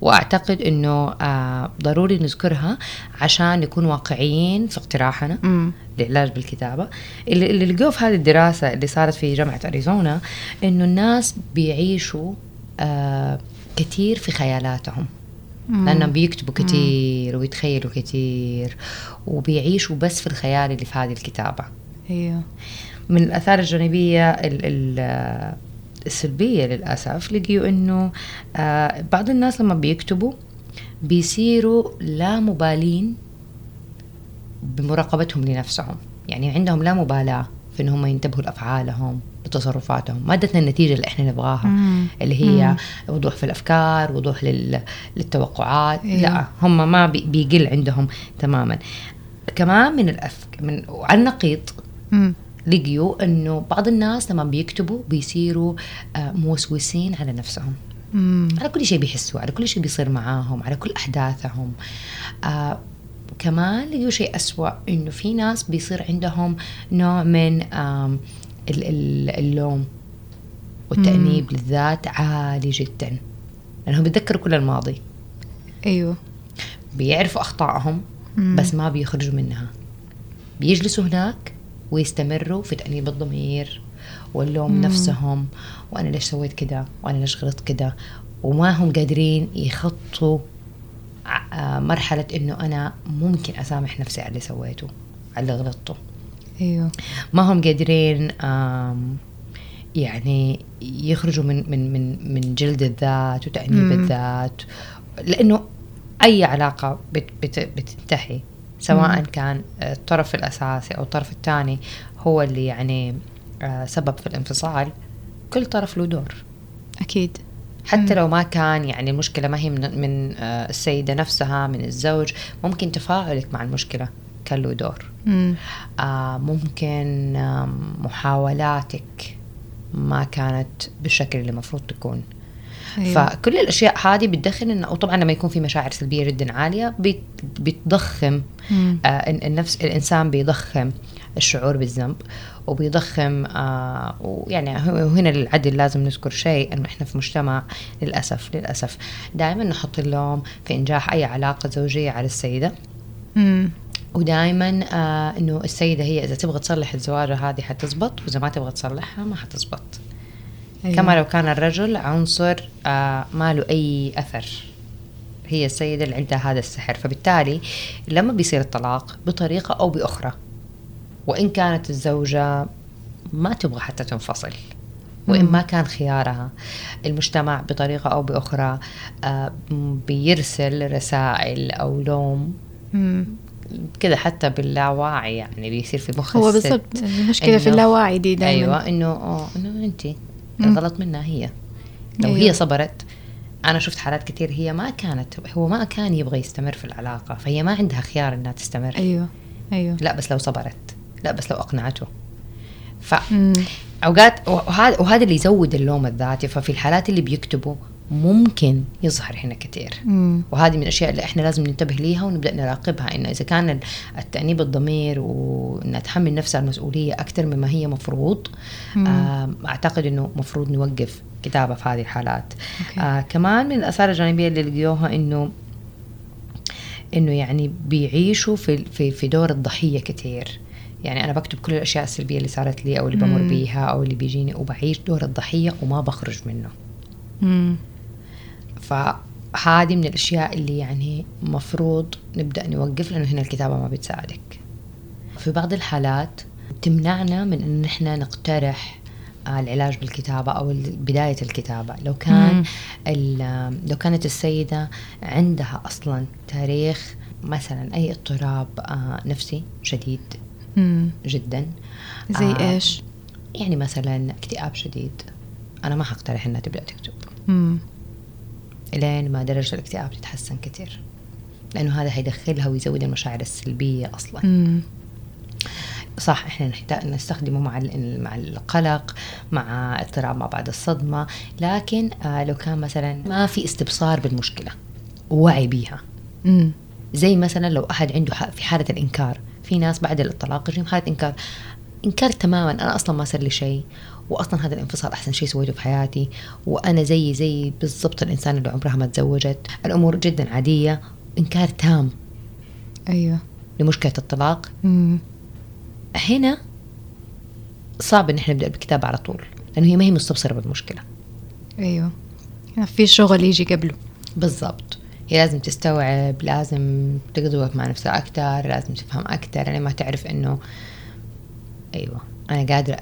S3: وأعتقد إنه آه ضروري نذكرها عشان نكون واقعيين في اقتراحنا
S1: مم.
S3: للعلاج بالكتابة اللي, اللي لقوه في هذه الدراسة اللي صارت في جامعة أريزونا إنه الناس بيعيشوا كثير في خيالاتهم.
S1: مم.
S3: لأنهم بيكتبوا كثير ويتخيلوا كثير وبيعيشوا بس في الخيال اللي في هذه الكتابة.
S1: أيوه.
S3: من الآثار الجانبية ال- ال- آه، السلبية للأسف لقيوا إنه آه، بعض الناس لما بيكتبوا بيصيروا لا مبالين بمراقبتهم لنفسهم. يعني عندهم لا مبالاة. في إن هم ينتبهوا لأفعالهم لتصرفاتهم ما ادتنا النتيجة اللي إحنا نبغاها
S1: مم.
S3: اللي هي وضوح في الأفكار وضوح لل... للتوقعات
S1: أيوة.
S3: لا هم ما بي... بيقل عندهم تماما كمان من الأفك من وعلى النقيض
S1: مم.
S3: لقيوا إنه بعض الناس لما بيكتبوا بيصيروا آه، موسوسين على نفسهم
S1: مم.
S3: على كل شيء بيحسوا على كل شيء بيصير معاهم على كل أحداثهم آه كمان لقيوا شيء أسوأ إنه في ناس بيصير عندهم نوع من اللوم والتأنيب للذات عالي جدا. لأنهم بيتذكروا كل الماضي.
S1: أيوه.
S3: بيعرفوا أخطائهم
S1: مم.
S3: بس ما بيخرجوا منها. بيجلسوا هناك ويستمروا في تأنيب الضمير واللوم
S1: مم.
S3: نفسهم. وأنا ليش سويت كده؟ وأنا ليش غلطت كده؟ وما هم قادرين يخطوا آه، مرحلة إنه أنا ممكن أسامح نفسي على اللي سويته على اللي غلطته.
S1: أيوه.
S3: ما هم قادرين يعني يخرجوا من من من من جلد الذات وتأنيب
S1: مم.
S3: الذات. لأنه أي علاقة بت بت بتنتهي سواء كان الطرف الأساسي أو الطرف الثاني هو اللي يعني آه، سبب في الانفصال كل طرف له دور.
S1: أكيد.
S3: حتى لو ما كان يعني المشكلة ما هي من, من آه، السيدة نفسها من الزوج ممكن تفاعلك مع المشكلة كان له دور.
S1: مم.
S3: آه ممكن محاولاتك ما كانت بالشكل اللي المفروض تكون.
S1: أيوة.
S3: فكل الأشياء هذه بتدخل انه وطبعا لما يكون في مشاعر سلبية جدا عالية بت- بتضخم
S1: مم.
S3: آه ال- النفس الإنسان بيضخم الشعور بالذنب وبيضخم آه ويعني وهنا للعدل لازم نذكر شيء إنه إحنا في مجتمع للاسف للأسف دائما نحط اللوم في إنجاح أي علاقة زوجية على السيدة
S1: مم.
S3: ودائما آه إنه السيدة هي إذا تبغى تصلح الزواج هذه حتزبط وإذا ما تبغى تصلحها ما حتزبط
S1: أيوة.
S3: كما لو كان الرجل عنصر آه ما له أي أثر هي السيدة اللي عندها هذا السحر فبالتالي لما بيصير الطلاق بطريقة أو بأخرى وإن كانت الزوجة ما تبغى حتى تنفصل وإن
S1: مم.
S3: ما كان خيارها المجتمع بطريقة أو بأخرى آه بيرسل رسائل أو لوم. كده حتى باللاواعي يعني بيصير في مخ
S1: هو بالضبط المشكلة في اللاواعي دي دائما
S3: أيوه انه إنه انت. الغلط منها هي. لو
S1: أيوة.
S3: هي صبرت أنا شفت حالات كثير هي ما كانت هو ما كان يبغى يستمر في العلاقة فهي ما عندها خيار إنها تستمر.
S1: أيوه أيوه.
S3: لا بس لو صبرت لا بس لو أقنعته. ف. أوقات وهذا وهذا اللي يزود اللوم الذاتي ففي الحالات اللي بيكتبوا ممكن يظهر هنا كثير. وهذه من الأشياء اللي إحنا لازم ننتبه ليها ونبدأ نراقبها إنه إذا كان ال- التأنيب الضمير وانها تحمل نفسها المسؤولية أكثر مما هي مفروض. آم، أعتقد إنه مفروض نوقف كتابة في هذه الحالات. آه كمان من الآثار الجانبية اللي لقيوها انه إنه يعني بيعيشوا في في في دور الضحية كثير يعني أنا بكتب كل الأشياء السلبية اللي صارت لي أو اللي بمر. بيها أو اللي بيجيني وبعيش دور الضحية وما بخرج منه. فهذه من الأشياء اللي يعني مفروض نبدأ نوقف لأنه هنا الكتابة ما بتساعدك في بعض الحالات تمنعنا من إن إحنا نقترح آه، العلاج بالكتابة أو بداية الكتابة لو كان. ال- لو كانت السيدة عندها أصلا تاريخ مثلا أي اضطراب آه، نفسي شديد
S1: مم.
S3: جدا
S1: زي
S3: آه،
S1: إيش؟
S3: يعني مثلا اكتئاب شديد أنا ما حقترح إنها تبدأ تكتب
S1: مم.
S3: لين ما درجة الاكتئاب تتحسن كتير. لأنه هذا حيدخلها ويزود المشاعر السلبية أصلا.
S1: مم.
S3: صح إحنا نحتاج نستخدمه مع مع القلق مع اضطراب ما بعد الصدمة. لكن آه لو كان مثلا ما في استبصار بالمشكلة ووعي بيها.
S1: مم.
S3: زي مثلا لو أحد عنده في حالة الإنكار. في ناس بعد الطلاق يجيهم حالة إنكار. إنكار تماما أنا أصلا ما صار لي شيء. وأصلا هذا الانفصال أحسن شيء سويته في حياتي وأنا زي زي بالضبط الإنسان اللي عمرها ما تزوجت. الأمور جدا عادية إنكار تام.
S1: أيوه.
S3: لمشكلة الطلاق.
S1: مم.
S3: هنا صعب إن إحنا نبدأ بالكتابة على طول لأنه هي ما هي مستبصرة
S1: بالمشكلة. أيوه. في شغل يجي قبله.
S3: بالضبط. هي لازم تستوعب لازم تقضي وقت مع نفسها أكثر لازم تفهم أكثر يعني ما تعرف إنه أيوه. أنا قادرة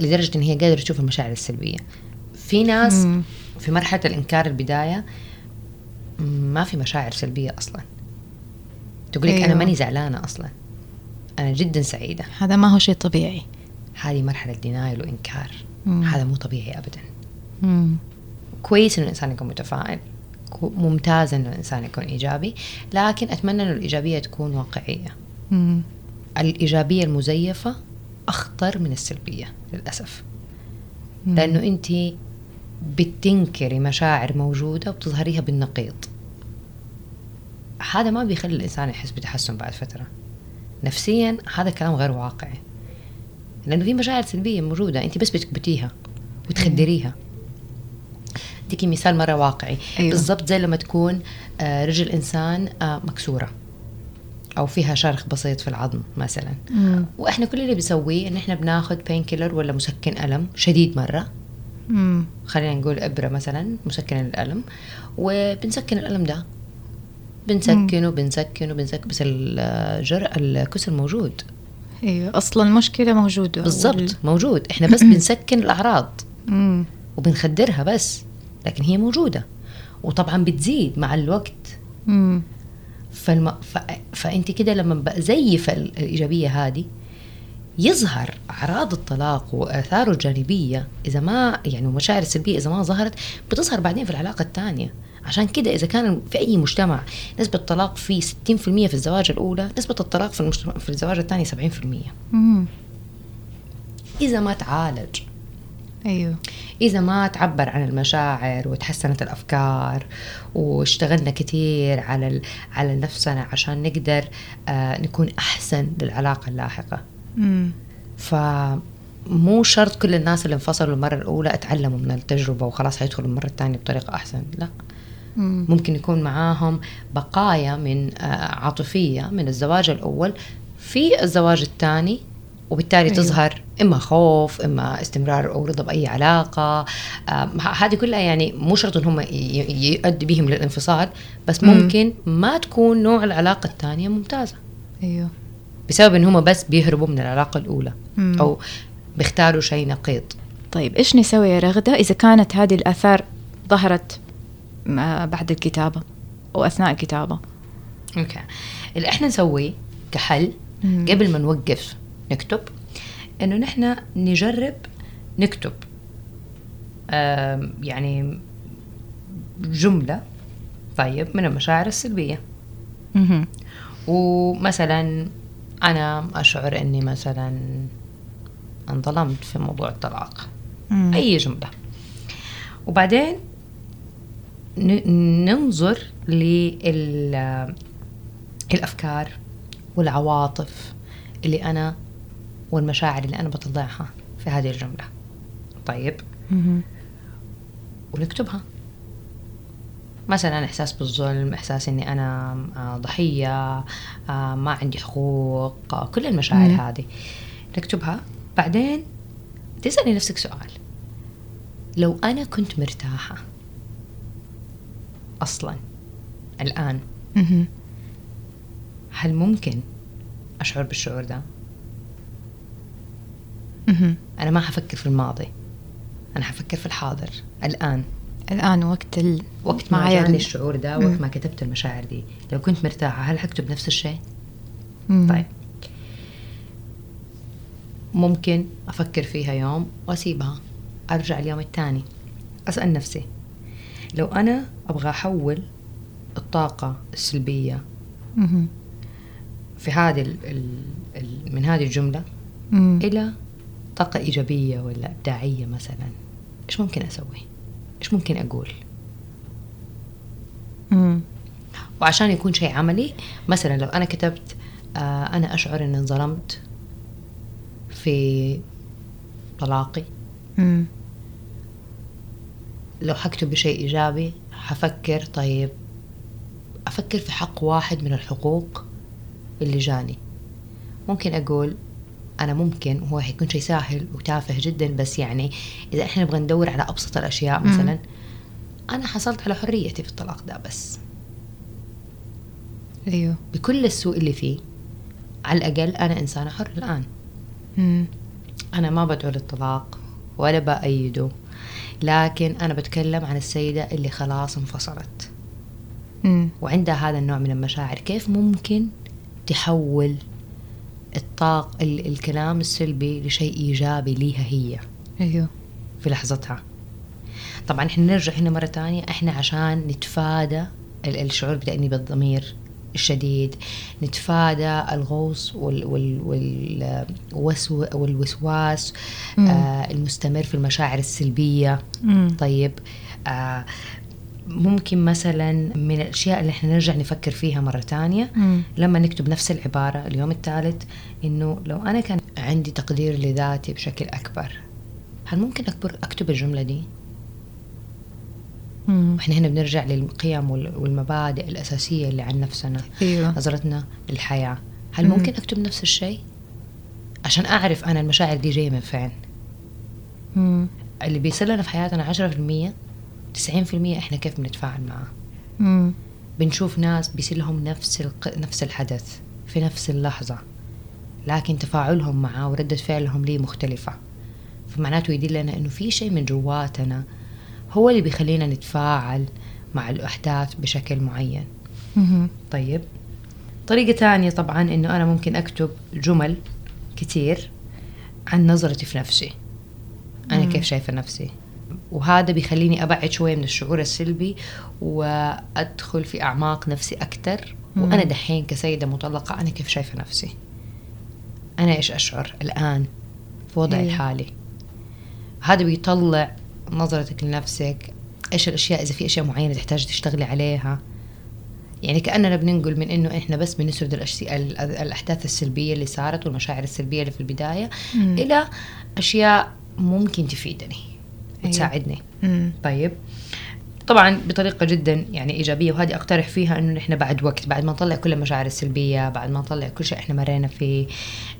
S3: لدرجة إن هي قادرة تشوف المشاعر السلبية في ناس
S1: مم.
S3: في مرحلة الإنكار البداية ما في مشاعر سلبية أصلا تقول لك أنا
S1: أيوة.
S3: ماني زعلانة أصلا أنا جدا سعيدة
S1: هذا ما هو شيء طبيعي
S3: هذه مرحلة دينايل وإنكار
S1: مم.
S3: هذا مو طبيعي ابدا
S1: مم.
S3: كويس إنه الإنسان يكون متفائل ممتاز إنه الإنسان يكون إيجابي لكن أتمنى إنه الإيجابية تكون واقعية
S1: مم.
S3: الإيجابية المزيفة أخطر من السلبية للأسف.
S1: مم.
S3: لأنه أنت بتنكري مشاعر موجودة وبتظهريها بالنقيض. هذا ما بيخلي الإنسان يحس بتحسن بعد فترة. نفسيا هذا كلام غير واقعي. لأنه في مشاعر سلبية موجودة أنت بس بتكبتيها وتخدريها. أديكي مثال مرة واقعي.
S1: أيوة.
S3: بالضبط زي لما تكون آه، رجل إنسان آه، مكسورة. أو فيها شرخ بسيط في العظم مثلا.
S1: مم.
S3: وإحنا كل اللي بنسويه إن إحنا بناخذ بين كيلر ولا مسكن ألم شديد مرة.
S1: مم.
S3: خلينا نقول إبرة مثلا مسكن للالم وبنسكن الألم ده. بنسكنه بنسكنه بنسكن بس الجرح الكسر موجود.
S1: أيوه أصلا المشكلة موجودة.
S3: بالضبط
S1: وال-
S3: موجود. إحنا بس بنسكن الأعراض.
S1: مم.
S3: وبنخدرها بس لكن هي موجودة. وطبعا بتزيد مع الوقت.
S1: مم.
S3: فالم... ف... فأنت كده لما بزيف ال- الايجابيه هذه يظهر أعراض الطلاق وآثاره الجانبية إذا ما يعني المشاعر السلبيه إذا ما ظهرت بتظهر بعدين في العلاقة الثانية عشان كده إذا كان في أي مجتمع نسبة الطلاق فيه 60% في الزواج الأولى نسبة الطلاق في المجتمع في الزواج الثاني 70%
S1: مم.
S3: إذا ما تعالج
S1: أيوه
S3: إذا ما تعبر عن المشاعر وتحسنت الأفكار واشتغلنا كتير على ال- على نفسنا عشان نقدر آه نكون أحسن للعلاقة اللاحقة
S1: مم.
S3: فمو شرط كل الناس اللي انفصلوا المرة الأولى اتعلموا من التجربة وخلاص حيدخلوا المرة الثانية بطريقة أحسن لا
S1: مم.
S3: ممكن يكون معاهم بقايا من آه، عاطفية من الزواج الأول في الزواج الثاني وبالتالي
S1: أيوة.
S3: أيوه. تظهر إما خوف إما استمرار أو رضا بأي علاقة آه، ه- هذه كلها يعني مو شرط إن هم يؤدي بهم للانفصال بس
S1: مم.
S3: ممكن ما تكون نوع العلاقة الثانية ممتازة
S1: أيوه
S3: بسبب إن هم بس بيهربوا من العلاقة الأولى
S1: مم.
S3: أو بيختاروا شيء نقيض
S1: طيب إيش نسوي يا رغدة إذا كانت هذه الآثار ظهرت آه، بعد الكتابة أو أثناء الكتابة
S3: أوكي اللي إحنا نسويه كحل
S1: مم.
S3: قبل ما نوقف نكتب إنه نحن نجرب نكتب يعني جملة طيب من المشاعر السلبية. ومثلا أنا أشعر أني مثلا انظلمت في موضوع الطلاق
S1: مم.
S3: أي جملة وبعدين ننظر للافكار والعواطف اللي أنا والمشاعر اللي أنا بطلعها في هذه الجملة طيب. ونكتبها مثلا إحساس بالظلم إحساس إني أنا آه، ضحية آه، ما عندي حقوق آه، كل المشاعر
S1: مم.
S3: هذه نكتبها بعدين تسالي نفسك سؤال لو أنا كنت مرتاحة أصلا الآن
S1: مهم.
S3: هل ممكن أشعر بالشعور ده. أنا ما حفكر في الماضي أنا حفكر في الحاضر الآن
S1: الآن وقت ال...
S3: وقت ما جاني
S1: ال-
S3: الشعور ده. وقت ما كتبت المشاعر دي لو كنت مرتاحة هل حكتب نفس الشيء؟ طيب ممكن أفكر فيها يوم وأسيبها أرجع اليوم الثاني أسأل نفسي لو أنا أبغى أحول الطاقة السلبية
S1: مهم.
S3: في هذه ال ال ال من هذه الجملة
S1: مم.
S3: طاقة إيجابية ولا إبداعية مثلا إيش ممكن أسوي؟ إيش ممكن أقول؟
S1: مم.
S3: وعشان يكون شيء عملي مثلا لو أنا كتبت آه أنا أشعر إني انظلمت في طلاقي
S1: مم.
S3: لو حكتب بشيء إيجابي حفكر طيب أفكر في حق واحد من الحقوق اللي جاني ممكن أقول أنا ممكن وهو حيكون شيء سهل وتافه جدا بس يعني إذا إحنا نبغى ندور على أبسط
S1: الأشياء.
S3: مثلا أنا حصلت على حريتي في الطلاق ده بس
S1: أيوه
S3: بكل السوء اللي فيه على الأقل أنا إنسانة حر الآن
S1: مم.
S3: أنا ما بدعو للطلاق ولا بأيده لكن أنا بتكلم عن السيدة اللي خلاص انفصلت
S1: مم.
S3: وعندها هذا النوع من المشاعر كيف ممكن تحول الطاق ال- الكلام السلبي لشيء إيجابي ليها هي
S1: أيوه
S3: في لحظتها طبعا إحنا نرجع هنا مرة تانية إحنا عشان نتفادى ال- الشعور بتأنيب الضمير الشديد نتفادى الغوص وال وال وال وسو والوسواس. آه المستمر في المشاعر السلبية
S1: مم.
S3: طيب آه ممكن مثلا من الأشياء اللي إحنا نرجع نفكر فيها مرة تانية
S1: مم.
S3: لما نكتب نفس العبارة اليوم الثالث إنه لو أنا كان عندي تقدير لذاتي بشكل أكبر هل ممكن أكبر أكتب الجملة دي. وإحنا هنا بنرجع للقيم وال- والمبادئ الأساسية اللي عن نفسنا
S1: أيوه
S3: نظرتنا للحياة هل
S1: مم.
S3: ممكن أكتب نفس الشيء عشان أعرف أنا المشاعر دي جاية من فين. اللي بيصير لنا في حياتنا 10% 90% إحنا كيف بنتفاعل معاه
S1: مم.
S3: بنشوف ناس بيصير لهم نفس الق... نفس الحدث في نفس اللحظة لكن تفاعلهم معاه وردة فعلهم ليه مختلفة. فمعناته يدلنا إنه في شيء من جواتنا هو اللي بيخلينا نتفاعل مع الأحداث بشكل معين.
S1: مهم.
S3: طيب. طريقة ثانية طبعا إنه أنا ممكن أكتب جمل كتير عن نظرتي في نفسي. أنا كيف شايفة نفسي؟ وهذا بيخليني أبعد شوية من الشعور السلبي وأدخل في أعماق نفسي أكثر وأنا دحين كسيدة مطلقة أنا كيف شايفة نفسي؟ أنا إيش أشعر الآن في وضعي
S1: أيوة.
S3: الحالي؟ هذا بيطلع نظرتك لنفسك إيش الأشياء إذا في أشياء معينة تحتاج تشتغلي عليها؟ يعني كأننا بننقل من إنه إحنا بس بنسرد الأحداث السلبية اللي صارت والمشاعر السلبية اللي في البداية
S1: مم.
S3: إلى أشياء ممكن تفيدني. وتساعدني.
S1: مم.
S3: طيب. طبعا بطريقة جدا يعني إيجابية وهذه أقترح فيها إنه نحن بعد وقت بعد ما نطلع كل المشاعر السلبية بعد ما نطلع كل شيء إحنا مرينا فيه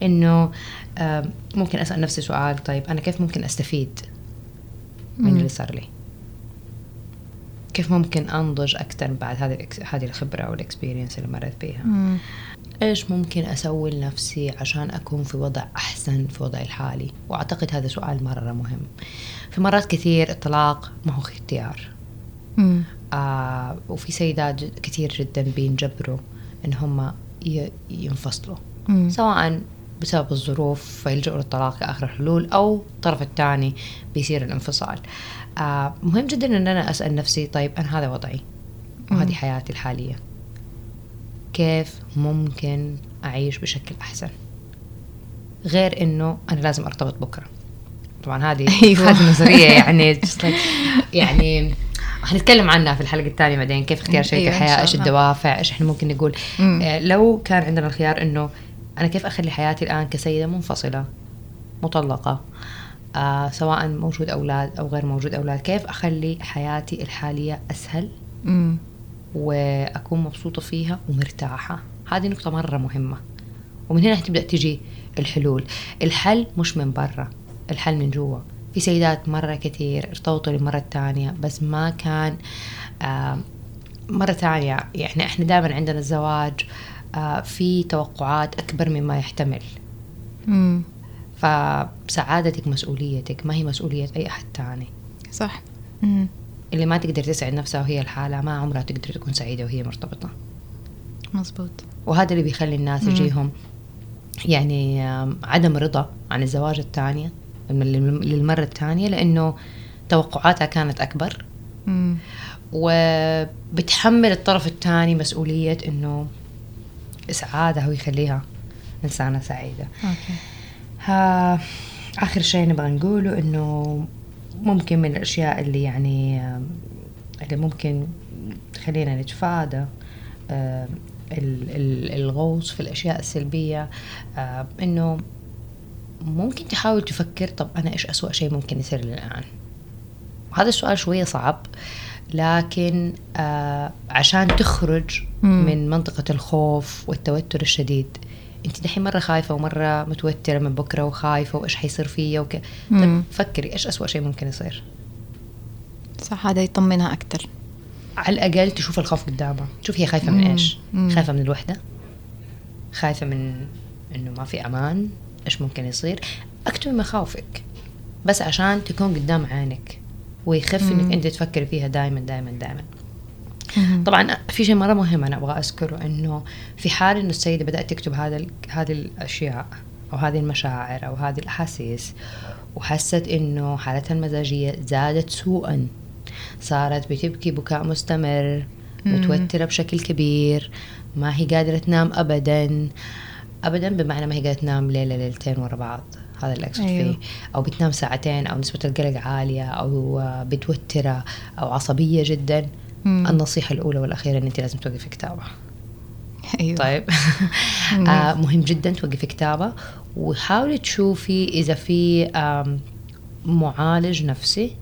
S3: إنه ممكن أسأل نفسي سؤال طيب أنا كيف ممكن أستفيد من. اللي صار لي؟ كيف ممكن أنضج أكثر بعد هذه هذه الخبرة أو الإكسبيرينس اللي مريت فيها
S1: مم.
S3: إيش ممكن أسوي لنفسي عشان أكون في وضع أحسن في وضعي الحالي؟ وأعتقد هذا سؤال مرة مهم. في مرات كثير الطلاق ما هو اختيار.
S1: مم.
S3: آه وفي سيدات كثير جدا بينجبروا إن هم ينفصلوا.
S1: مم.
S3: سواء بسبب الظروف فيلجأوا للطلاق كآخر الحلول أو الطرف الثاني بيصير الانفصال. آه مهم جدا أن أنا أسأل نفسي طيب أنا هذا وضعي؟ وهذه. حياتي الحالية. كيف ممكن أعيش بشكل أحسن؟ غير أنه أنا لازم أرتبط بكرة. طبعا هذه
S1: أيوة.
S3: هذه نظرية يعني يعني حنتكلم عنها في الحلقة الثانية بعدين كيف اختيار شريك
S1: أيوة، شاء إيش.
S3: الدوافع إيش إحنا ممكن نقول
S1: مم.
S3: آه، لو كان عندنا الخيار إنه أنا كيف أخلي حياتي الآن كسيدة منفصلة مطلقة آه سواء موجود أولاد أو غير موجود أولاد كيف أخلي حياتي الحالية أسهل
S1: مم.
S3: وأكون مبسوطة فيها ومرتاحة هذه نقطة مرة مهمة ومن هنا تبدأ تجي الحلول الحل مش من برا الحل من جوا. في سيدات مرة كثير ارتبطوا للمرة الثانية بس ما كان آه مرة ثانية يعني إحنا دائما عندنا الزواج آه في توقعات أكبر مما يحتمل.
S1: مم.
S3: فسعادتك مسؤوليتك ما هي مسؤولية أي أحد تاني
S1: صح. مم.
S3: اللي ما تقدر تسعد نفسها وهي الحالة ما عمرها تقدر تكون سعيدة وهي مرتبطة.
S1: مظبوط.
S3: وهذا اللي بيخلي الناس. يجيهم يعني عدم رضا عن الزواج الثانية. للمرة الثانية لأنه توقعاتها كانت أكبر.
S1: مم.
S3: وبتحمل الطرف الثاني مسؤولية إنه إسعادها ويخليها إنسانة سعيدة.
S1: أوكي.
S3: ها آخر شيء نبغى نقوله إنه ممكن من الأشياء اللي يعني اللي ممكن تخلينا نتفادى ال- الغوص في الأشياء السلبية آم، إنه ممكن تحاول تفكر طب أنا إيش أسوأ شيء ممكن يصير لي الآن؟ هذا السؤال شوية صعب لكن آه عشان تخرج
S1: مم.
S3: من منطقة الخوف والتوتر الشديد أنت دحين مرة خايفة ومرة متوترة من بكرة وخايفة وإيش حيصير فيا وك... طيب فكري إيش أسوأ شيء ممكن يصير؟
S1: صح هذا يطمنها أكثر
S3: على الأقل تشوف الخوف قدامها تشوف هي خايفة من. إيش؟
S1: مم.
S3: خايفة من الوحدة؟ خايفة من إنه ما في أمان؟ إيش ممكن يصير اكتبي مخاوفك بس عشان تكون قدام عينك ويخف. إنك أنت تفكري فيها دائما دائما دائما. طبعا في شيء مرة مهم أنا أبغى أذكره إنه في حال إنه السيدة بدأت تكتب هذا هذه الأشياء أو هذه المشاعر أو هذه الأحاسيس وحست إنه حالتها المزاجية زادت سوءا صارت بتبكي بكاء مستمر. متوترة بشكل كبير ما هي قادرة تنام ابدا ابدا بمعنى ما هي قادره تنام ليلة ليلتين ورا بعض. هذا اللي أقصد
S1: أيوه.
S3: فيه. أو بتنام ساعتين أو نسبة القلق عالية أو آه، متوتره أو عصبية جدا.
S1: مم.
S3: النصيحة الأولى والأخيرة إن أنت لازم توقفي كتابة.
S1: أيوه.
S3: طيب. آه مهم جدا توقفي كتابة. وحاولي تشوفي إذا في معالج نفسي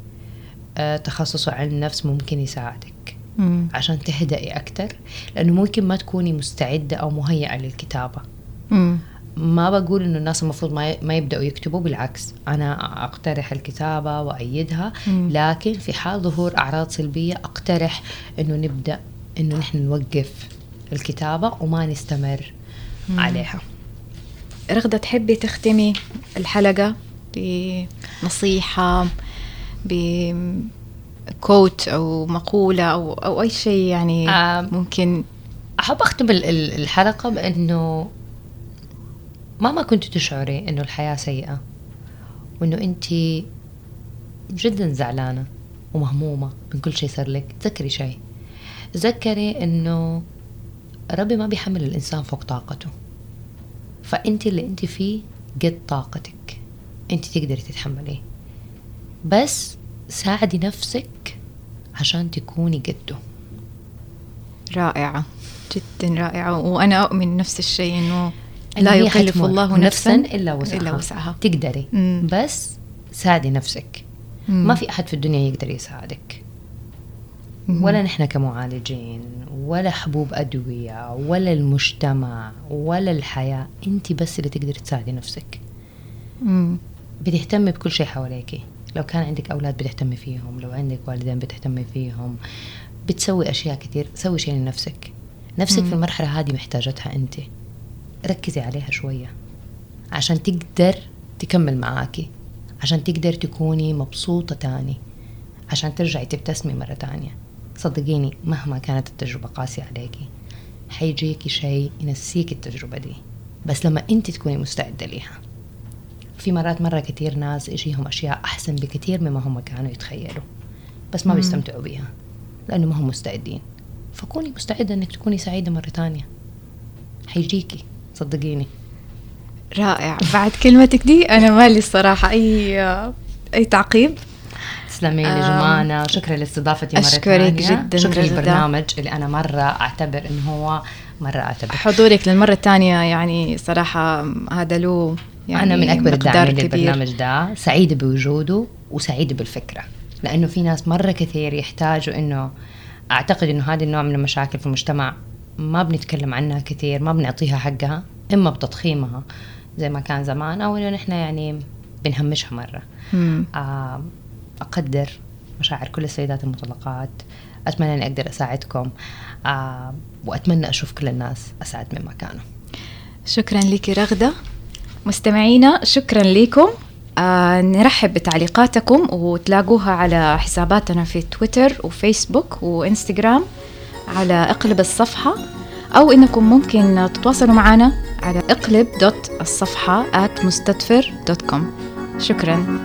S3: آه تخصصه علم النفس ممكن يساعدك
S1: مم.
S3: عشان تهدئي أكتر. لأنه ممكن ما تكوني مستعدة أو مهيئة للكتابة.
S1: مم.
S3: ما بقول إنه الناس المفروض ما ما يبدأوا يكتبوا بالعكس أنا أقترح الكتابة وأيدها
S1: مم.
S3: لكن في حال ظهور أعراض سلبية أقترح إنه نبدأ إنه نحن نوقف الكتابة وما نستمر
S1: مم.
S3: عليها
S1: رغدة تحبي تختمي الحلقة بنصيحة بكوت أو مقولة أو أو أي شيء يعني
S3: آم.
S1: ممكن
S3: أحب أختم ال- ال- الحلقة بإنه مهما كنت تشعري إنه الحياة سيئة؟ وإنه أنت جدا زعلانة ومهمومة من كل شيء صار لك؟ تذكري شيء تذكري إنه ربي ما بيحمل الإنسان فوق طاقته. فأنت اللي أنت فيه قد طاقتك. أنت تقدري تتحمليه. بس ساعدي نفسك عشان تكوني قده.
S1: رائعة. جدا رائعة. وأنا أؤمن نفس الشيء
S3: إن
S1: لا يكلف الله نفسا
S3: إلا وسعها,
S1: إلا وسعها.
S3: تقدري.
S1: مم.
S3: بس ساعدي نفسك.
S1: مم.
S3: ما في أحد في الدنيا يقدر يساعدك.
S1: مم.
S3: ولا نحن كمعالجين ولا حبوب أدوية ولا المجتمع ولا الحياة. أنت بس اللي تقدري تساعدي نفسك.
S1: مم.
S3: بتهتمي بكل شيء حواليكي. لو كان عندك أولاد بتهتمي فيهم لو عندك والدين بتهتمي فيهم. بتسوي أشياء كتير. سوي شيء لنفسك. نفسك
S1: مم.
S3: في المرحلة هذه محتاجتها أنت. ركزي عليها شوية عشان تقدر تكمل معاكي عشان تقدر تكوني مبسوطة تاني عشان ترجعي تبتسمي مرة تانية. صدقيني مهما كانت التجربة قاسية عليكي حيجيكي شيء ينسيك التجربة دي بس لما انت تكوني مستعدة ليها. في مرات مرة كتير ناس يجيهم أشياء أحسن بكثير مما هم كانوا يتخيلوا بس ما. بيستمتعوا بيها لأنه ما هم مستعدين. فكوني مستعدة إنك تكوني سعيدة مرة تانية. حيجيكي. صدقيني.
S1: رائع. بعد كلمتك دي أنا مالي الصراحة. أي أي تعقيب؟
S3: تسلمي لي جمانة. شكرا لاستضافتي مرة
S1: أشكرك
S3: ثانية.
S1: جداً
S3: شكرا. للبرنامج اللي أنا مرة أعتبر إنه هو مرة أعتبر.
S1: حضورك للمرة الثانية يعني صراحة هذا له يعني
S3: أنا من أكبر الداعمين. للبرنامج ده. سعيدة بوجوده وسعيدة بالفكرة. لأنه في ناس مرة كثير يحتاجوا إنه أعتقد إنه هذا النوع من المشاكل في المجتمع ما بنتكلم عنها كثير ما بنعطيها حقها إما بتضخيمها زي ما كان زمان أو إنه نحن يعني بنهمشها مرة.
S1: مم.
S3: آه، أقدر مشاعر كل السيدات المطلقات أتمنى أني أقدر أساعدكم آه، وأتمنى أشوف كل الناس أسعد مما كانوا
S1: شكرا لك رغدة. مستمعينا شكرا لكم. آه نرحب بتعليقاتكم وتلاقوها على حساباتنا في تويتر وفيسبوك وإنستغرام. على اقلب الصفحة أو إنكم ممكن تتواصلوا معنا على اقلب دوت الصفحة at مستدفر دوت كوم شكرا.